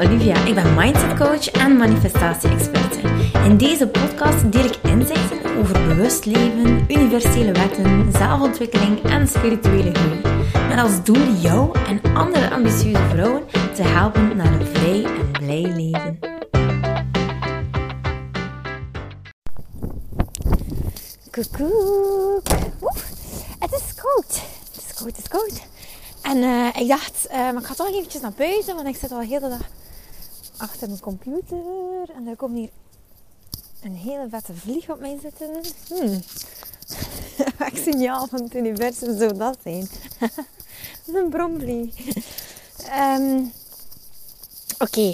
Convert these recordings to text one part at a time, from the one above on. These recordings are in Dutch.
Olivia. Ik ben mindset coach en manifestatie-experte. In deze podcast deel ik inzichten over bewust leven, universele wetten, zelfontwikkeling en spirituele groei. Met als doel jou en andere ambitieuze vrouwen te helpen naar een vrij en blij leven. Koekoek. Het is koud. Het is koud, het is koud. En eh, ik dacht, maar ik ga toch eventjes naar buiten, want ik zit al de hele dag achter mijn computer. En er komt hier een hele vette vlieg op mij zitten. Hmm. Signaal van het universum zou dat zijn? een bromvlieg. Um, Oké,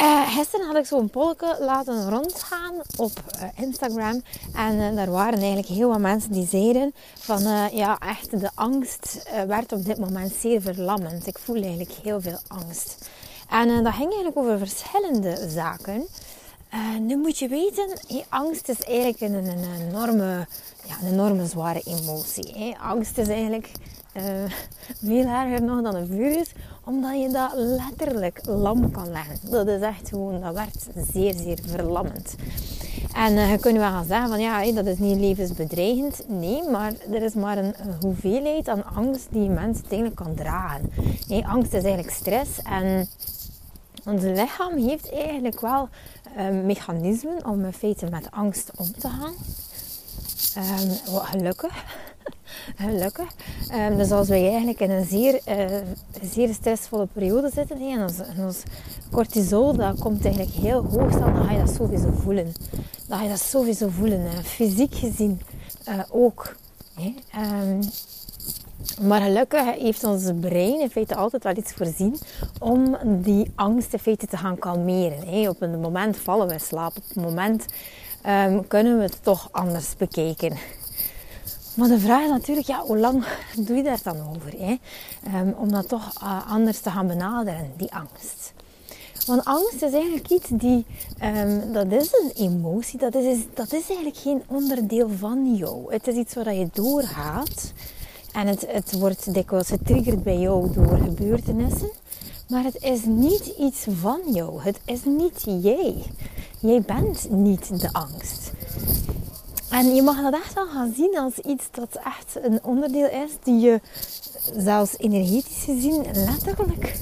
uh, gisteren had ik zo'n polke laten rondgaan op uh, Instagram. En uh, daar waren eigenlijk heel wat mensen die zeiden van ja, echt de angst werd op dit moment zeer verlammend. Ik voel eigenlijk heel veel angst. En dat ging eigenlijk over verschillende zaken. nu moet je weten, angst is eigenlijk een, een, enorme, ja, een enorme zware emotie. Angst is eigenlijk veel erger nog dan een virus omdat je dat letterlijk lam kan leggen. Dat is echt gewoon, dat werd zeer, zeer verlammend. En je kunt wel gaan zeggen van ja, dat is niet levensbedreigend. Nee, maar er is maar een, hoeveelheid aan angst die je mens eigenlijk kan dragen. Angst is eigenlijk stress en ons lichaam heeft eigenlijk wel uh, mechanismen om in feite met angst om te gaan. Um, wat gelukkig. gelukkig. Um, dus als wij eigenlijk in een zeer, uh, zeer stressvolle periode zitten en ons, cortisol dat komt eigenlijk heel hoog staan, dan ga je dat sowieso voelen. Dan ga je dat sowieso voelen. Uh, fysiek gezien uh, ook. Maar gelukkig heeft ons brein in feite altijd wel iets voorzien om die angst in feite te gaan kalmeren. Op een moment vallen we in slaap. Op een moment um, kunnen we het toch anders bekijken. Maar de vraag is natuurlijk, ja, hoe lang doe je daar dan over? Hè? Um, om dat toch uh, anders te gaan benaderen, die angst. Want angst is eigenlijk iets die, um, dat is een emotie, dat is, dat is eigenlijk geen onderdeel van jou. Het is iets waar je doorgaat. En het, het wordt dikwijls getriggerd bij jou door gebeurtenissen. Maar het is niet iets van jou. Het is niet jij. Jij bent niet de angst. En je mag dat echt wel gaan zien als iets dat echt een onderdeel is die je zelfs energetisch gezien letterlijk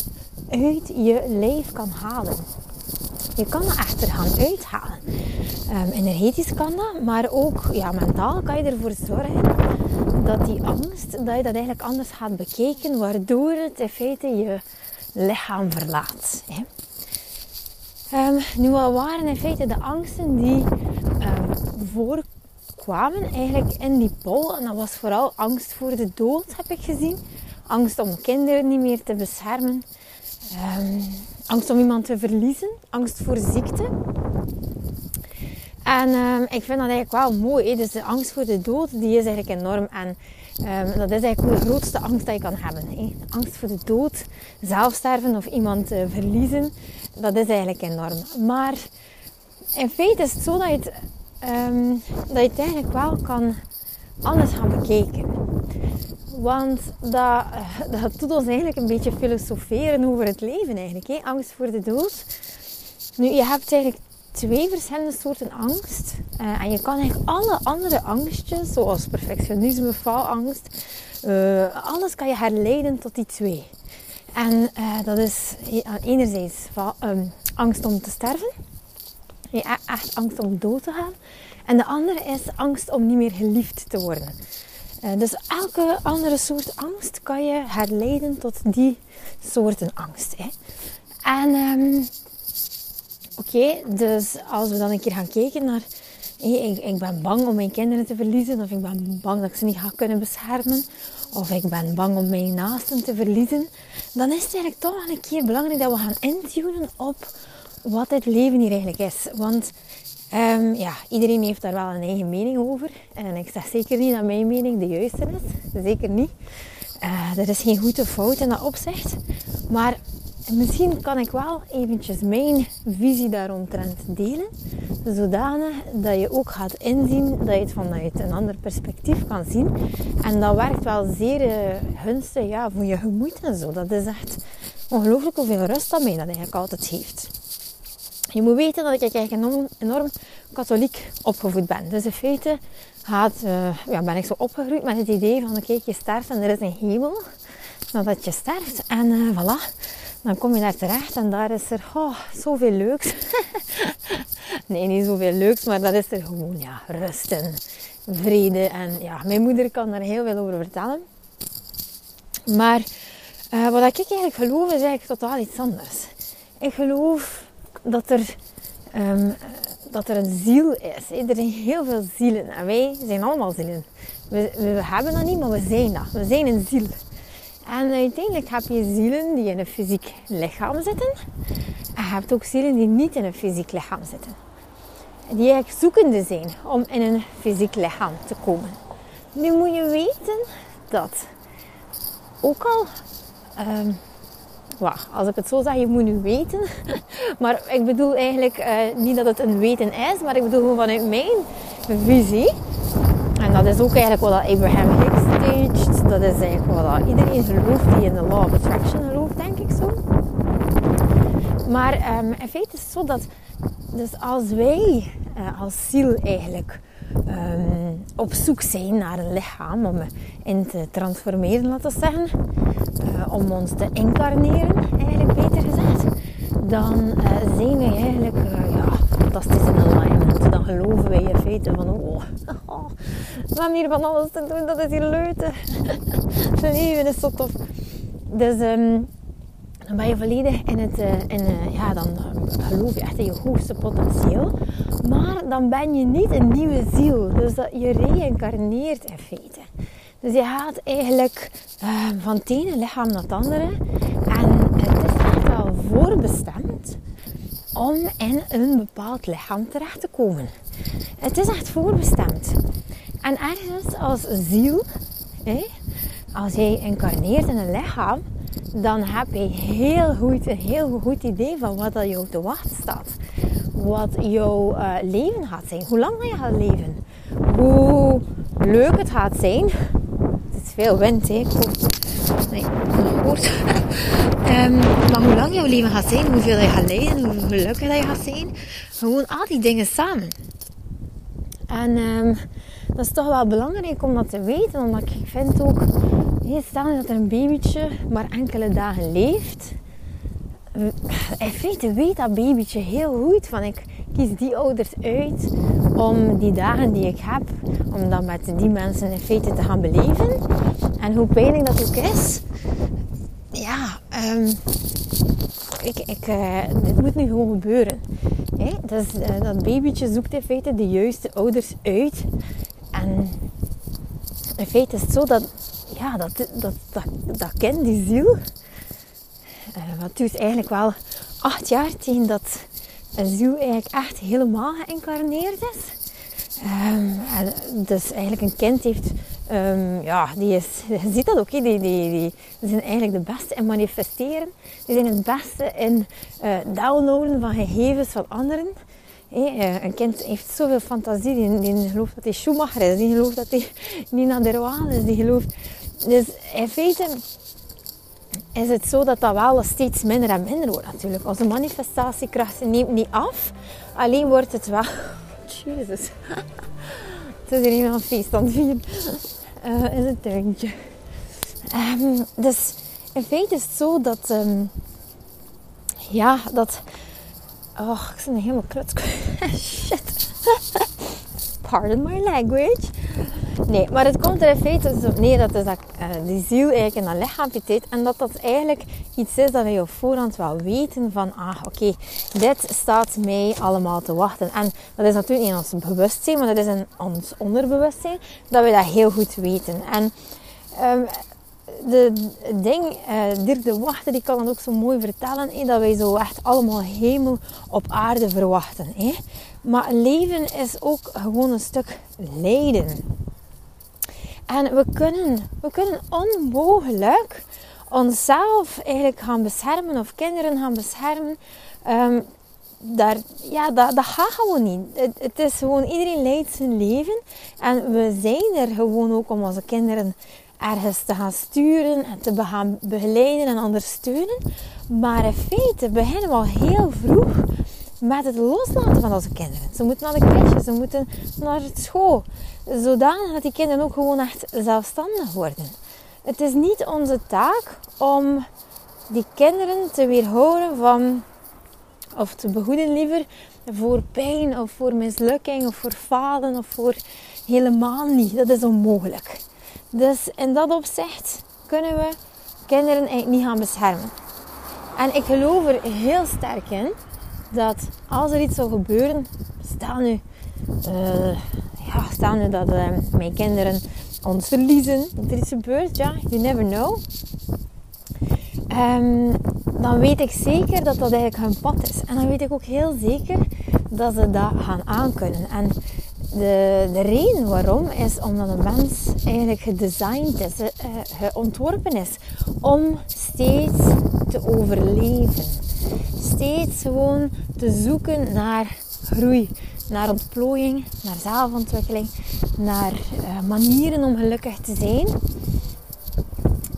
uit je lijf kan halen. Je kan dat echt er gaan uithalen. Um, energetisch kan dat, maar ook ja, mentaal kan je ervoor zorgen dat die angst, dat je dat eigenlijk anders gaat bekijken, waardoor het in feite je lichaam verlaat. Hè. Um, nu, wat waren in feite de angsten die um, voorkwamen eigenlijk in die pol? En dat was vooral angst voor de dood, heb ik gezien. Angst om kinderen niet meer te beschermen. Um, angst om iemand te verliezen. Angst voor ziekte. En ik vind dat eigenlijk wel mooi. Dus de angst voor de dood, die is eigenlijk enorm. En Um, dat is eigenlijk de grootste angst dat je kan hebben. Angst voor de dood, zelfsterven of iemand uh, verliezen, dat is eigenlijk enorm. Maar in feite is het zo dat je het, um, dat je eigenlijk wel kan anders gaan bekijken. Want dat, dat doet ons eigenlijk een beetje filosoferen over het leven eigenlijk. Angst voor de dood. Nu, je hebt eigenlijk twee verschillende soorten angst. Uh, en je kan eigenlijk alle andere angstjes, zoals perfectionisme, faalangst, uh, alles kan je herleiden tot die twee. En uh, dat is enerzijds um, angst om te sterven. Ja, echt angst om dood te gaan. En de andere is angst om niet meer geliefd te worden. dus elke andere soort angst kan je herleiden tot die soorten angst. Hè. En um, Oké, dus als we dan een keer gaan kijken naar... ik, ik, ben bang om mijn kinderen te verliezen. Of ik ben bang dat ik ze niet ga kunnen beschermen. Of ik ben bang om mijn naasten te verliezen. Dan is het eigenlijk toch wel een keer belangrijk dat we gaan intunen op wat het leven hier eigenlijk is. Want um, ja, iedereen heeft daar wel een eigen mening over. En ik zeg zeker niet dat mijn mening de juiste is. Zeker niet. Uh, er is geen goede fout in dat opzicht. Maar misschien kan ik wel eventjes mijn visie daaromtrent delen. Zodanig dat je ook gaat inzien dat je het vanuit een ander perspectief kan zien. En dat werkt wel zeer uh, gunstig ja, voor je gemoed en zo. Dat is echt ongelooflijk hoeveel rust dat mij dat eigenlijk altijd heeft. Je moet weten dat ik eigenlijk enorm, enorm katholiek opgevoed ben. Dus in feite gaat, uh, ja, ben ik zo opgegroeid met het idee van oké, je sterft en er is een hemel nadat je sterft. En uh, voilà, dan kom je daar terecht en daar is er oh, zoveel leuks. nee, niet zoveel leuks, maar dat is er gewoon ja, rust en vrede. En ja, mijn moeder kan daar heel veel over vertellen. Maar uh, wat ik eigenlijk geloof is eigenlijk totaal iets anders. Ik geloof dat er, um, dat er een ziel is. Er zijn heel veel zielen en wij zijn allemaal zielen. We, we hebben dat niet, maar we zijn dat. We zijn een ziel. En uiteindelijk heb je zielen die in een fysiek lichaam zitten. En je hebt ook zielen die niet in een fysiek lichaam zitten. Die eigenlijk zoekende zijn om in een fysiek lichaam te komen. Nu moet je weten dat ook al um, als ik het zo zeg, je moet nu weten. maar ik bedoel eigenlijk uh, niet dat het een weten is, maar ik bedoel gewoon vanuit mijn visie. En dat is ook eigenlijk wat Abraham Hicks. Dat is eigenlijk wat iedereen gelooft die in de Law of Attraction gelooft, denk ik zo. Maar um, in feite is het zo dat dus als wij uh, als ziel eigenlijk um, op zoek zijn naar een lichaam om in te transformeren, laten we zeggen, uh, om ons te incarneren, eigenlijk beter gezegd, dan uh, zijn wij eigenlijk ja, fantastisch in alignment. Dan geloven wij in feite van, oh, hebben hier van alles te doen, dat is hier leuk. Het leven is zo tof. Dus um, dan ben je volledig in het, uh, in, uh, ja, dan uh, geloof je echt in je hoogste potentieel. Maar dan ben je niet een nieuwe ziel. Dus dat je reïncarneert in feite. Dus je gaat eigenlijk van het ene lichaam naar het andere. En het is echt al voorbestemd om in een bepaald lichaam terecht te komen. Het is echt voorbestemd. En ergens als ziel, hè, als jij incarneert in een lichaam, dan heb je heel goed, een heel goed idee van wat er jou te wachten staat. Wat jouw uh, leven gaat zijn. Hoe lang je gaat leven. Hoe leuk het gaat zijn. Het is veel wind, hè. Nee, hoort. um, maar hoe lang jouw leven gaat zijn. Hoeveel je gaat leiden. Hoe gelukkig je gaat zijn. Gewoon al die dingen samen. En um, dat is toch wel belangrijk om dat te weten. Omdat ik vind ook stel dat er een babytje maar enkele dagen leeft. In feite weet dat babytje heel goed van ik kies die ouders uit om die dagen die ik heb, om dat met die mensen in feite te gaan beleven. En hoe pijnlijk dat ook is, ja, um, ik, ik, uh, dit moet nu gewoon gebeuren. Dus, uh, dat babytje zoekt in feite de juiste ouders uit. En in feite is het zo dat ja, dat, dat, dat, dat kind, die ziel. Uh, dus eigenlijk wel acht jaar tegen dat een ziel eigenlijk echt helemaal geïncarneerd is. Um, dus eigenlijk een kind heeft, um, ja, die is, je ziet dat ook, die, die, die, die, zijn eigenlijk de beste in manifesteren. Die zijn het beste in uh, downloaden van gegevens van anderen. Hey, een kind heeft zoveel fantasie, die, die gelooft dat hij Schumacher is, die gelooft dat hij Nina Derwaal is, die gelooft dus in feite is het zo dat dat wel steeds minder en minder wordt natuurlijk. Onze manifestatiekracht neemt niet af. Alleen wordt het wel... Jezus. Het is hier iemand feest aan het vieren. Uh, in het tuintje. Um, dus in feite is het zo dat... Um, ja, dat... Oh, ik ben helemaal kluts. Shit. Pardon my language. Nee, maar het komt er in feite dus op neer dat, dus dat uh, die ziel eigenlijk in een lichaam zit. En dat dat eigenlijk iets is dat wij op voorhand wel weten van, ah oké, dit staat mij allemaal te wachten. En dat is natuurlijk in ons bewustzijn, maar dat is in ons onderbewustzijn, dat we dat heel goed weten. En um, de ding, uh, Dirk de die kan dat ook zo mooi vertellen, hè, dat wij zo echt allemaal hemel op aarde verwachten. Hè. Maar leven is ook gewoon een stuk lijden. En we kunnen, we kunnen onmogelijk onszelf eigenlijk gaan beschermen of kinderen gaan beschermen. Um, daar, ja, dat, dat gaat gewoon niet. Het, het, is gewoon, iedereen leidt zijn leven. En we zijn er gewoon ook om onze kinderen ergens te gaan sturen en te gaan begeleiden en ondersteunen. Maar in feite beginnen we al heel vroeg met het loslaten van onze kinderen. Ze moeten naar de crèche, ze moeten naar school. Zodanig dat die kinderen ook gewoon echt zelfstandig worden. Het is niet onze taak om die kinderen te weerhouden van, of te behoeden liever, voor pijn of voor mislukking of voor falen of voor helemaal niet. Dat is onmogelijk. Dus in dat opzicht kunnen we kinderen eigenlijk niet gaan beschermen. En ik geloof er heel sterk in dat als er iets zou gebeuren, stel nu, uh, ja, stel nu dat uh, mijn kinderen ons verliezen, dat er iets gebeurt, ja, you never know. Um, dan weet ik zeker dat dat eigenlijk hun pad is. En dan weet ik ook heel zeker dat ze dat gaan aankunnen. En de, de reden waarom is omdat een mens eigenlijk gedesigned is, uh, ontworpen is om steeds te overleven. Steeds gewoon te zoeken naar groei, naar ontplooiing, naar zelfontwikkeling, naar uh, manieren om gelukkig te zijn.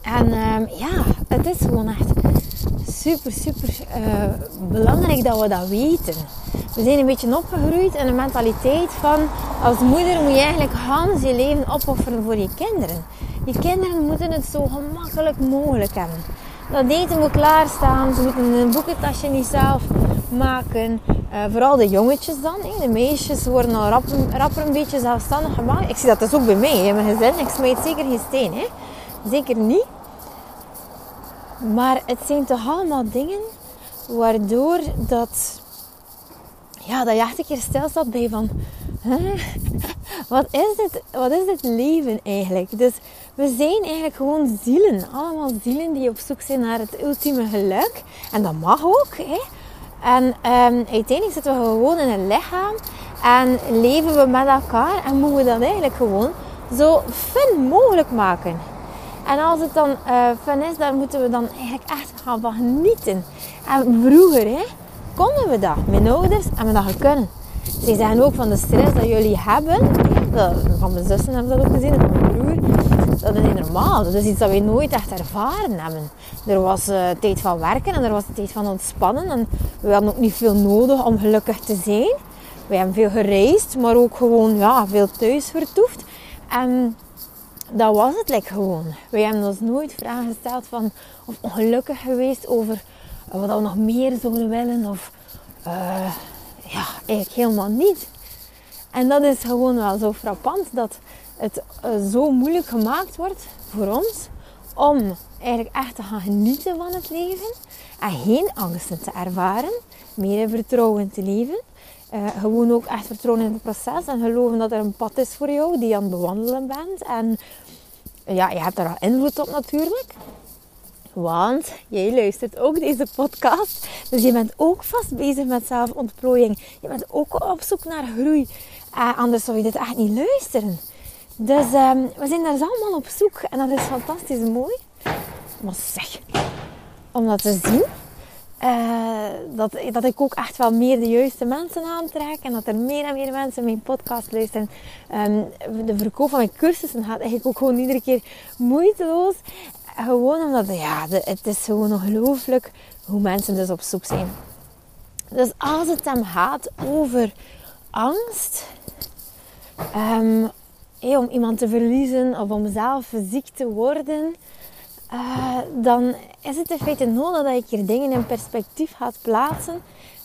En uh, ja, het is gewoon echt super, super uh, belangrijk dat we dat weten. We zijn een beetje opgegroeid in een mentaliteit van als moeder moet je eigenlijk Hans je leven opofferen voor je kinderen. Je kinderen moeten het zo gemakkelijk mogelijk hebben. Dat eten moet klaarstaan, ze moeten een boekentasje niet zelf maken. Uh, vooral de jongetjes dan. Hè. De meisjes worden al rap, rapper een beetje zelfstandig gemaakt. Ik zie dat dus ook bij mij in mijn gezin. Ik smijt zeker geen steen. Hè. Zeker niet. Maar het zijn toch allemaal dingen waardoor dat, ja, dat je echt een keer stilstaat bij van... Wat, is dit, wat is dit leven eigenlijk? Dus we zijn eigenlijk gewoon zielen. Allemaal zielen die op zoek zijn naar het ultieme geluk. En dat mag ook. Hè? En um, uiteindelijk zitten we gewoon in een lichaam. En leven we met elkaar. En moeten we dat eigenlijk gewoon zo fun mogelijk maken. En als het dan uh, fun is, dan moeten we dan eigenlijk echt gaan genieten. En vroeger hè, konden we dat. Mijn ouders hebben dat kunnen. Ze zeggen ook van de stress dat jullie hebben. Van mijn zussen hebben dat ook gezien, en van mijn broer. Dat is niet normaal. Dat is iets dat wij nooit echt ervaren hebben. Er was uh, tijd van werken en er was tijd van ontspannen. En we hadden ook niet veel nodig om gelukkig te zijn. We hebben veel gereisd, maar ook gewoon ja, veel thuis vertoefd. En dat was het like gewoon. Wij hebben ons nooit vragen gesteld van of ongelukkig geweest over wat we nog meer zouden willen. Of uh, ja, eigenlijk helemaal niet. En dat is gewoon wel zo frappant dat het uh, zo moeilijk gemaakt wordt voor ons om eigenlijk echt te gaan genieten van het leven en geen angsten te ervaren, meer in vertrouwen te leven. Uh, gewoon ook echt vertrouwen in het proces en geloven dat er een pad is voor jou die je aan het bewandelen bent. En ja, je hebt daar al invloed op natuurlijk. Want jij luistert ook deze podcast. Dus je bent ook vast bezig met zelfontplooiing. Je bent ook op zoek naar groei. Uh, anders zou je dit echt niet luisteren. Dus uh, we zijn daar allemaal op zoek. En dat is fantastisch mooi. Maar zeg, om dat te zien. Uh, dat, dat ik ook echt wel meer de juiste mensen aantrek. En dat er meer en meer mensen mijn podcast luisteren. Um, de verkoop van mijn cursussen gaat eigenlijk ook gewoon iedere keer moeiteloos. Gewoon omdat, ja, het is gewoon ongelooflijk hoe mensen dus op zoek zijn. Dus als het hem gaat over angst, um, om iemand te verliezen of om zelf ziek te worden, uh, dan is het in feite nodig dat je hier dingen in perspectief gaat plaatsen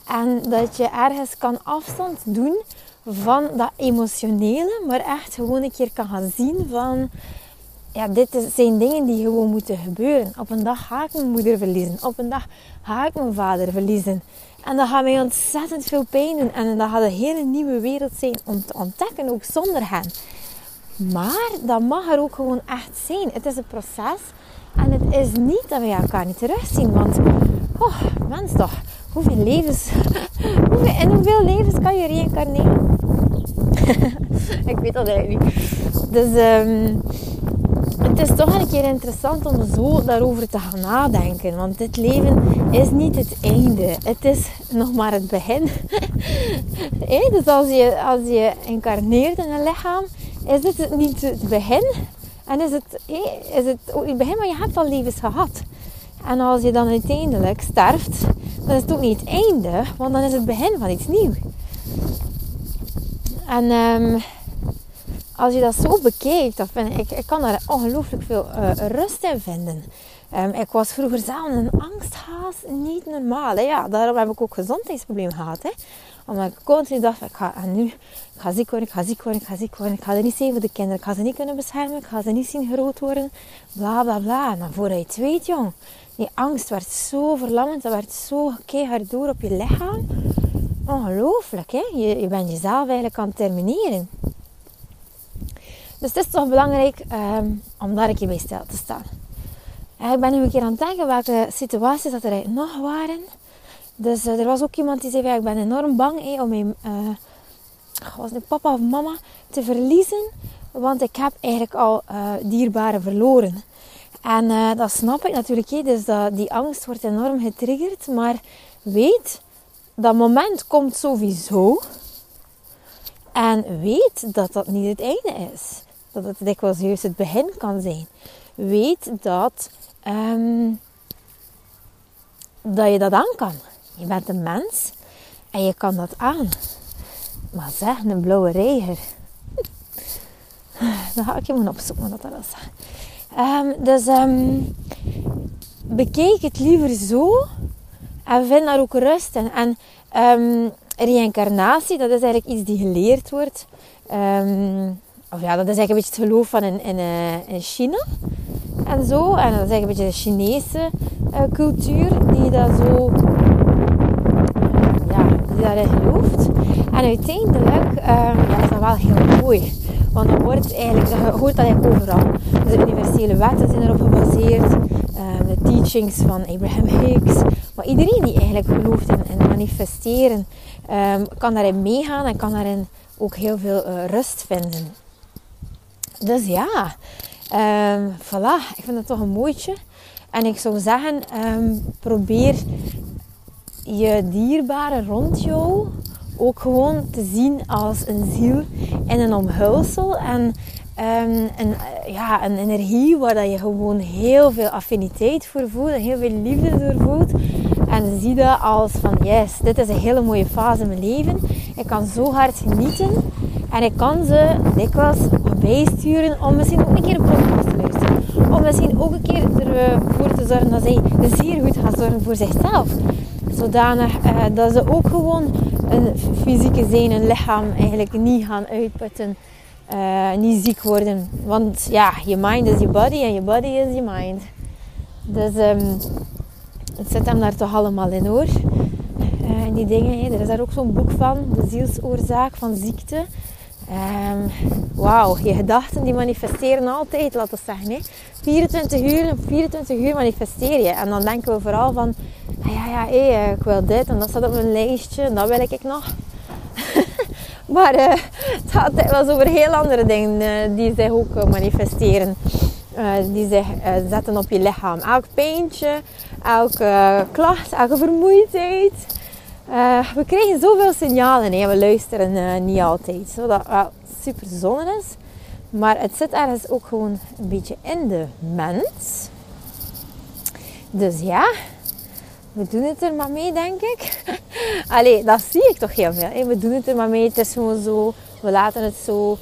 en dat je ergens kan afstand doen van dat emotionele, maar echt gewoon een keer kan gaan zien van ja, dit zijn dingen die gewoon moeten gebeuren. Op een dag ga ik mijn moeder verliezen. Op een dag ga ik mijn vader verliezen. En dat gaat mij ontzettend veel pijn doen. En dat gaat een hele nieuwe wereld zijn om te ontdekken, ook zonder hen. Maar dat mag er ook gewoon echt zijn. Het is een proces. En het is niet dat we elkaar niet terugzien. Want, oh, mens toch. Hoeveel levens... hoeveel, in hoeveel levens kan je reïncarneren? ik weet dat eigenlijk niet. Dus... Um, het is toch een keer interessant om zo daarover te gaan nadenken. Want dit leven is niet het einde. Het is nog maar het begin. dus als je, als je incarneert in een lichaam, is dit niet het begin. En is het, is het in het begin, maar je hebt al levens gehad. En als je dan uiteindelijk sterft, dan is het ook niet het einde, want dan is het begin van iets nieuws. En um, als je dat zo bekijkt, vind ik, ik kan daar ongelooflijk veel uh, rust in vinden. Um, ik was vroeger zelf een angsthaas, niet normaal. Ja, daarom heb ik ook gezondheidsproblemen gehad. Hè? Omdat ik continu dacht, ik ga, en nu, ga ziek worden, ik ga ziek worden, ik ga ziek worden. Ik ga er niet zijn voor de kinderen, ik ga ze niet kunnen beschermen, ik ga ze niet zien groot worden. Bla, bla, bla. En voordat je het weet, jong, die angst werd zo verlammend, dat werd zo keihard door op je lichaam. Ongelooflijk, hè? Je, je bent jezelf eigenlijk aan het termineren. Dus het is toch belangrijk um, om daar een keer bij stil te staan. ik ben nu een keer aan het denken welke situaties dat er nog waren. Dus uh, er was ook iemand die zei, ik ben enorm bang om mijn het papa of mama te verliezen. Want ik heb eigenlijk al uh, dierbaren verloren. En dat snap ik natuurlijk. Hey, dus die angst wordt enorm getriggerd. Maar weet, dat moment komt sowieso. En weet dat dat niet het einde is dat het dikwijls juist het begin kan zijn. Weet dat, um, dat je dat aan kan. Je bent een mens en je kan dat aan. Maar zeg, een blauwe reiger. Dan ga ik je moeten opzoeken wat dat is. Um, dus um, bekijk het liever zo en vind daar ook rust in. En um, dat is eigenlijk iets die geleerd wordt. Um, of ja, dat is eigenlijk een beetje het geloof van in, in, in China en zo. En dat is eigenlijk een beetje de Chinese uh, cultuur die dat zo, ja, die daarin gelooft. En uiteindelijk uh, ja, is dat wel heel mooi. Want dan wordt eigenlijk, je hoort dat eigenlijk overal. Dus de universele wetten zijn erop gebaseerd. de teachings van Abraham Hicks. Maar iedereen die eigenlijk gelooft in, manifesteren, um, kan daarin meegaan en kan daarin ook heel veel rust vinden. Dus ja, um, voilà. Ik vind het toch een mooitje. En ik zou zeggen, um, probeer je dierbare rond jou ook gewoon te zien als een ziel in een omhulsel. En um, een, ja, een energie waar dat je gewoon heel veel affiniteit voor voelt en heel veel liefde door voelt. En zie dat als van yes, dit is een hele mooie fase in mijn leven. Ik kan zo hard genieten. En ik kan ze dikwijls om misschien ook een keer een podcast te luisteren. Om misschien ook een keer ervoor te zorgen dat zij zeer goed gaan zorgen voor zichzelf. Zodanig eh, dat ze ook gewoon een fysieke zijn, een lichaam eigenlijk niet gaan uitputten. Uh, niet ziek worden. Want ja, je mind is je body en je body is je mind. Dus um, het zit hem daar toch allemaal in hoor. Uh, die dingen. Hè. Er is daar ook zo'n boek van, de zielsoorzaak van ziekte. Um, Wauw, je gedachten die manifesteren altijd, laten we zeggen. Hè. 24 uur, 24 uur manifesteer je. En dan denken we vooral van, ah ja, ja, hey, ik wil dit en dat staat op mijn lijstje en dat wil ik nog. maar uh, het gaat wel over heel andere dingen uh, die zich ook manifesteren. die zich zetten op je lichaam. Elk pijntje, elke klacht, elke vermoeidheid. Uh, we krijgen zoveel signalen en we luisteren uh, niet altijd. Zodat wel super zonne is. Maar het zit ergens ook gewoon een beetje in de mens. Dus ja, we doen het er maar mee, denk ik. Allee, dat zie ik toch heel veel. We doen het er maar mee. Het is gewoon zo. We laten het zo.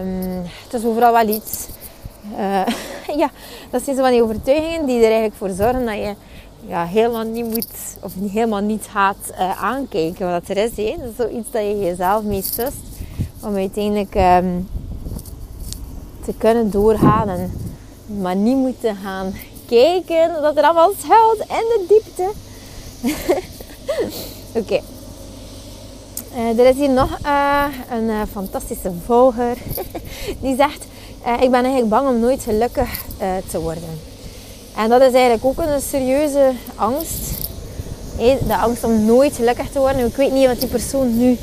Um, het is overal wel iets. Ja, dat zijn zo van die overtuigingen die er eigenlijk voor zorgen dat je ja, helemaal niet moet, of helemaal niet gaat uh, aankijken wat er is. Dat is zoiets dat je jezelf mee sust om uiteindelijk um, te kunnen doorgaan en maar niet moeten gaan kijken dat er allemaal schuilt in de diepte. Oké. Uh, er is hier nog uh, een fantastische volger die zegt: Ik ben eigenlijk bang om nooit gelukkig te worden. En dat is eigenlijk ook een serieuze angst. De angst om nooit gelukkig te worden. Ik weet niet wat die persoon nu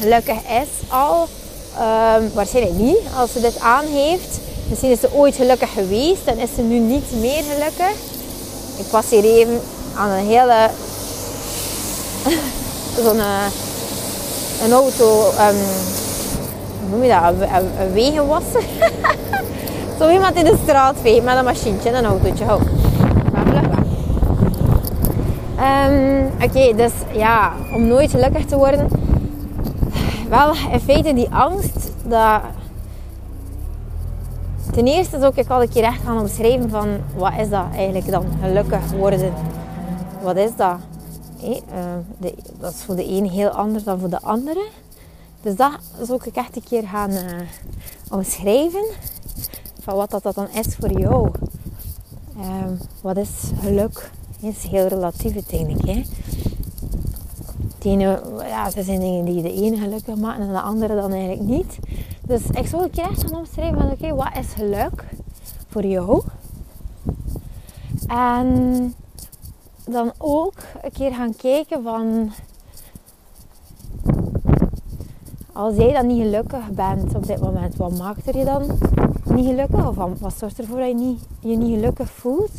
gelukkig is al. Um, waarschijnlijk niet, als ze dit aan heeft. Misschien is ze ooit gelukkig geweest en is ze nu niet meer gelukkig. Ik was hier even aan een hele... Zo'n eh, een auto... Um, hoe noem je dat? Een wegenwasser. Zo iemand in de straat veegt met een machientje en een autootje. Maar weg. Ehm, Oké, dus ja, om nooit gelukkig te worden. Wel, in feite die angst, dat... Ten eerste zou ik al een keer echt gaan omschrijven van... Wat is dat eigenlijk dan, gelukkig worden? Wat is dat? Eh, de, dat is voor de een heel anders dan voor de andere. Dus dat zou ik echt een keer gaan eh, omschrijven. Wat dat, dan is voor jou. Ehm, wat is geluk? Is heel relatief uiteindelijk. Hè? Ene, ja, er zijn dingen die de ene gelukkig maken en de andere dan eigenlijk niet. Dus ik zou een keer echt gaan omschrijven van oké, wat is geluk voor jou? En dan ook een keer gaan kijken van als jij dan niet gelukkig bent op dit moment, wat maakt er je dan niet gelukkig? Of wat zorgt ervoor dat je niet, je niet gelukkig voelt?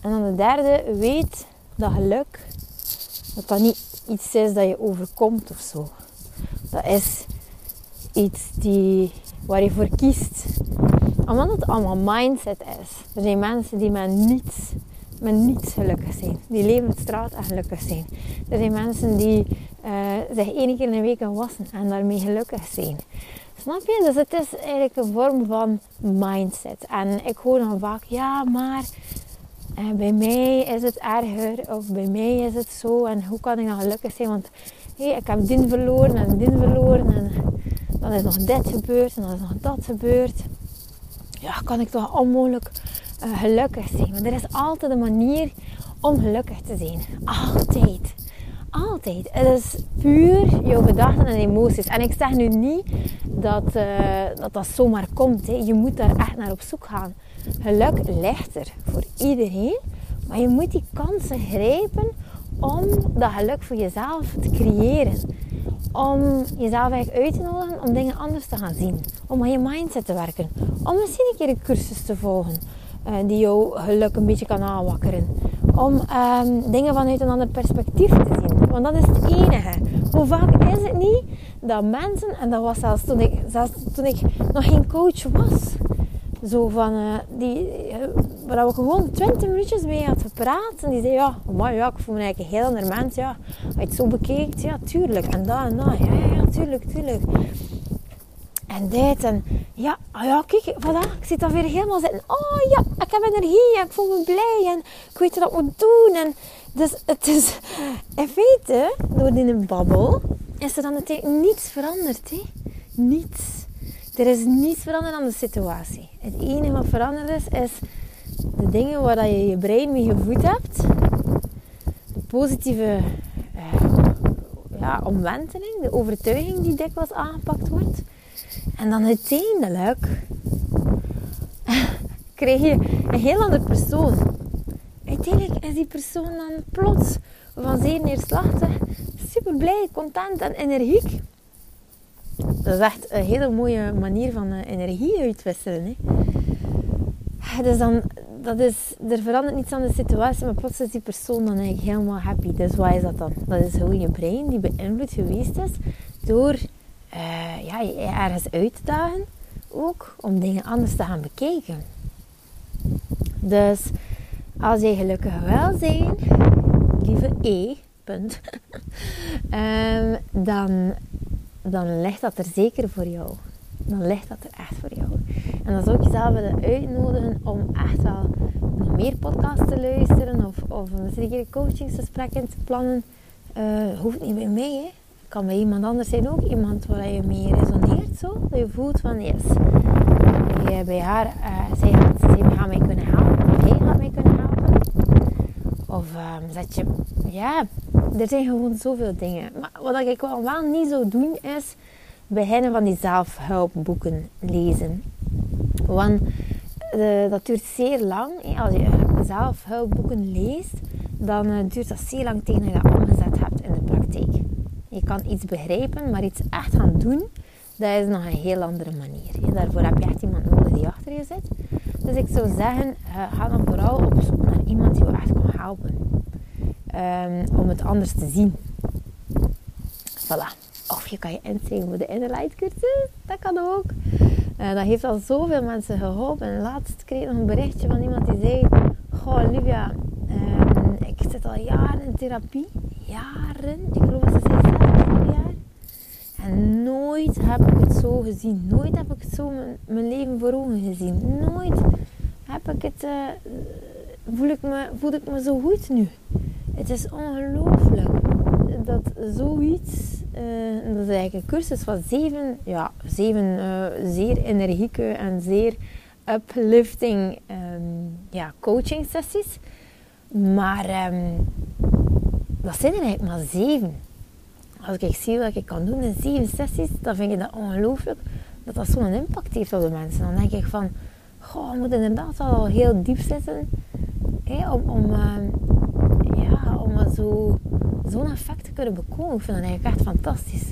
En dan de derde, weet dat geluk, dat dat niet iets is dat je overkomt of zo. Dat is iets die, waar je voor kiest. Omdat het allemaal mindset is. Er zijn mensen die met niets, met niets gelukkig zijn. Die leven op straat en gelukkig zijn. Er zijn mensen die uh, zich één keer in de week wassen en daarmee gelukkig zijn. Snap je? Dus het is eigenlijk een vorm van mindset. En ik hoor dan vaak, ja, maar uh, bij mij is het erger of bij mij is het zo. En hoe kan ik dan gelukkig zijn? Want hey, ik heb dit verloren en dit verloren en dan is nog dit gebeurd en dan is nog dat gebeurd. Ja, kan ik toch onmogelijk uh, gelukkig zijn? Maar er is altijd een manier om gelukkig te zijn. Altijd. Altijd. Het is puur jouw gedachten en emoties. En ik zeg nu niet dat uh, dat, dat zomaar komt. Hè. Je moet daar echt naar op zoek gaan. Geluk ligt er voor iedereen. Maar je moet die kansen grijpen om dat geluk voor jezelf te creëren. Om jezelf uit te nodigen om dingen anders te gaan zien. Om aan je mindset te werken. Om misschien een keer een cursus te volgen. Uh, die jouw geluk een beetje kan aanwakkeren. Om um, dingen vanuit een ander perspectief te zien. Want dat is het enige. Hoe vaak is het niet dat mensen, en dat was zelfs toen ik, zelfs toen ik nog geen coach was. Zo van, uh, die, uh, waar we gewoon 20 minuutjes mee hadden gepraat. En die zei, ja, maar ja, ik voel me eigenlijk een heel ander mens. Ja, als je het zo bekijkt, ja, tuurlijk. En dat en dat, ja, ja tuurlijk, tuurlijk. En dit en ja, oh ja, kijk, voilà, ik zit daar weer helemaal zitten. Oh ja, ik heb energie en ik voel me blij en ik weet wat ik moet doen. En dus het is, in feite, door die babbel, is er dan meteen niets veranderd. Hè? Niets. Er is niets veranderd aan de situatie. Het enige wat veranderd is, is de dingen waar je je brein mee gevoed hebt. De positieve uh, ja, omwenteling, de overtuiging die dikwijls aangepakt wordt. En dan uiteindelijk krijg je een heel ander persoon. Uiteindelijk is die persoon dan plots van zeer neerslachtig, super blij, content en energiek. Dat is echt een hele mooie manier van energie uitwisselen. Hè. Dus dan, dat is, er verandert niets aan de situatie, maar plots is die persoon dan eigenlijk helemaal happy. Dus wat is dat dan? Dat is hoe je brein die beïnvloed geweest is door ja, je ergens uit te dagen. Ook om dingen anders te gaan bekijken. Dus als je gelukkig wel zijn, lieve E, punt, um, dan, dan ligt dat er zeker voor jou. Dan ligt dat er echt voor jou. En dan zou ik jezelf willen uitnodigen om echt wel nog meer podcasts te luisteren of, of een coachingsgesprekken te plannen. Uh, hoeft niet bij mij, hè kan bij iemand anders zijn ook. Iemand waar je mee resoneert zo. Dat je voelt van yes. Je bij haar, uh, zij, gaat, zij mij kunnen helpen. Of hij gaat mij kunnen helpen. Of um, dat je, ja, er zijn gewoon zoveel dingen. Maar wat ik wel, wel niet zou doen is beginnen van die zelfhulpboeken lezen. Want uh, dat duurt zeer lang. Als je zelfhulpboeken leest, dan duurt dat zeer lang tegen je dat omgezet hebt. Je kan iets begrijpen, maar iets echt gaan doen, dat is nog een heel andere manier. Daarvoor heb je echt iemand nodig die achter je zit. Dus ik zou zeggen, eh, ga dan vooral op zoek naar iemand die je echt kan helpen. Um, om het anders te zien. Voilà. Of je kan je inschrijven voor de Inner Light cursus. Dat kan ook. Uh, dat heeft al zoveel mensen geholpen. En laatst kreeg ik nog een berichtje van iemand die zei... Goh, Olivia, uh, ik zit al jaren in therapie. Jaren. Ik geloof dat ze. En nooit heb ik het zo gezien. Nooit heb ik het zo mijn, leven voor ogen gezien. Nooit heb ik het... Uh, voel, ik me, voel ik me zo goed nu. Het is ongelooflijk dat zoiets, uh, dat is eigenlijk een cursus van zeven, ja, zeven uh, zeer energieke en zeer uplifting um, ja, coaching sessies. Maar um, dat zijn er eigenlijk maar zeven. Als ik zie wat ik kan doen in zeven sessies, dan vind ik dat ongelooflijk dat dat zo'n impact heeft op de mensen. Dan denk ik van, goh, we moeten inderdaad al heel diep zitten om, om, uh, ja, om zo zo'n effect te kunnen bekomen. Ik vind dat eigenlijk echt fantastisch.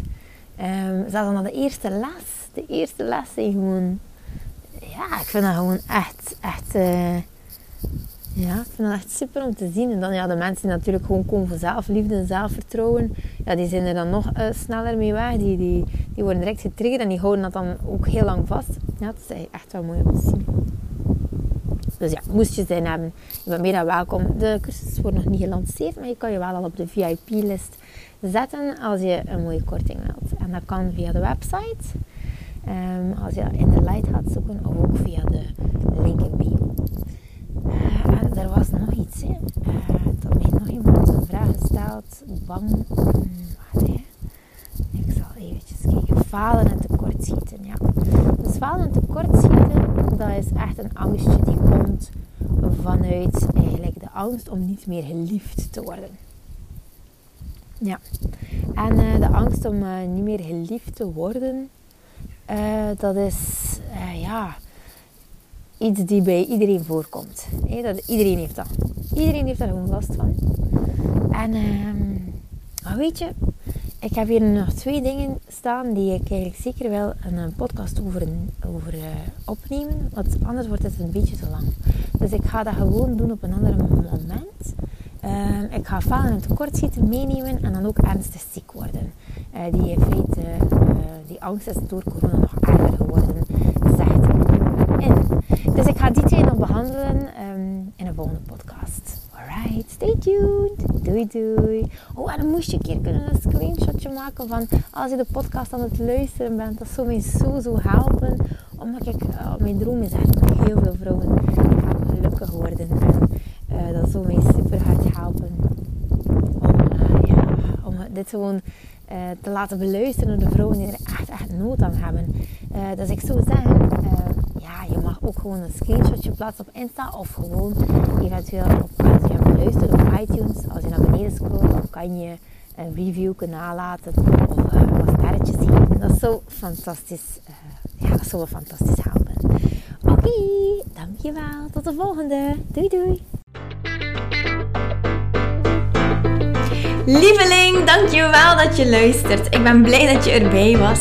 Um, zelfs dan de eerste les. De eerste les gewoon... Ja, ik vind dat gewoon echt... echt uh, ja, ik vind dat echt super om te zien. En dan ja, de mensen die natuurlijk gewoon komen voor zelfliefde en zelfvertrouwen. Ja, die zijn er dan nog uh, sneller mee weg. Die, die, die worden direct getriggerd en die houden dat dan ook heel lang vast. Ja, dat is echt wel mooi om te zien. Dus ja, moest je zin hebben, je bent meer dan welkom. De cursus wordt nog niet gelanceerd, maar je kan je wel al op de VIP-list zetten als je een mooie korting wilt. En dat kan via de website, um, als je in de light gaat zoeken, of ook via de link in bio. Er was nog iets, hè. Uh, dat mij nog iemand een vraag gesteld. Bang, um, ik zal eventjes kijken. Falen en tekortschieten, ja. Dus falen en tekortschieten, dat is echt een angstje die komt vanuit eigenlijk de angst om niet meer geliefd te worden. Ja. En uh, de angst om uh, niet meer geliefd te worden, dat is ja, iets die bij iedereen voorkomt. Dat, iedereen heeft dat. Iedereen heeft daar gewoon last van. En ehm, weet je, ik heb hier nog twee dingen staan die ik eigenlijk zeker wel een, een podcast over, over uh, opnemen. Want anders wordt het een beetje te lang. Dus ik ga dat gewoon doen op een ander moment. Uh, ik ga falen en tekortschieten meenemen en dan ook ernstig ziek worden. Uh, die, die angst is door corona nog erger geworden, zegt in. Dus ik ga die twee nog behandelen um, in een volgende podcast. Alright, stay tuned. Doei doei. Oh, en dan moest je een keer kunnen een screenshotje maken van als je de podcast aan het luisteren bent. Dat zou mij zo zo helpen. Omdat ik, uh, mijn droom is echt dat heel veel vrouwen gelukkig worden. En uh, dat zou mij super hard helpen. Om, uh, ja, om dit gewoon te laten beluisteren door de vrouwen die er echt, echt nood aan hebben. dus ik zou zeggen, ja, je mag ook gewoon een screenshotje plaatsen op Insta of gewoon eventueel op, als geluisterd op iTunes, als je naar beneden scrolt, dan kan je een review kunnen nalaten of uh, wat sterretjes geven. Dat zou fantastisch, uh, ja, dat zou fantastisch helpen. Oké, dankjewel. Tot de volgende. Doei doei. Lieveling, dankjewel dat je luistert. Ik ben blij dat je erbij was.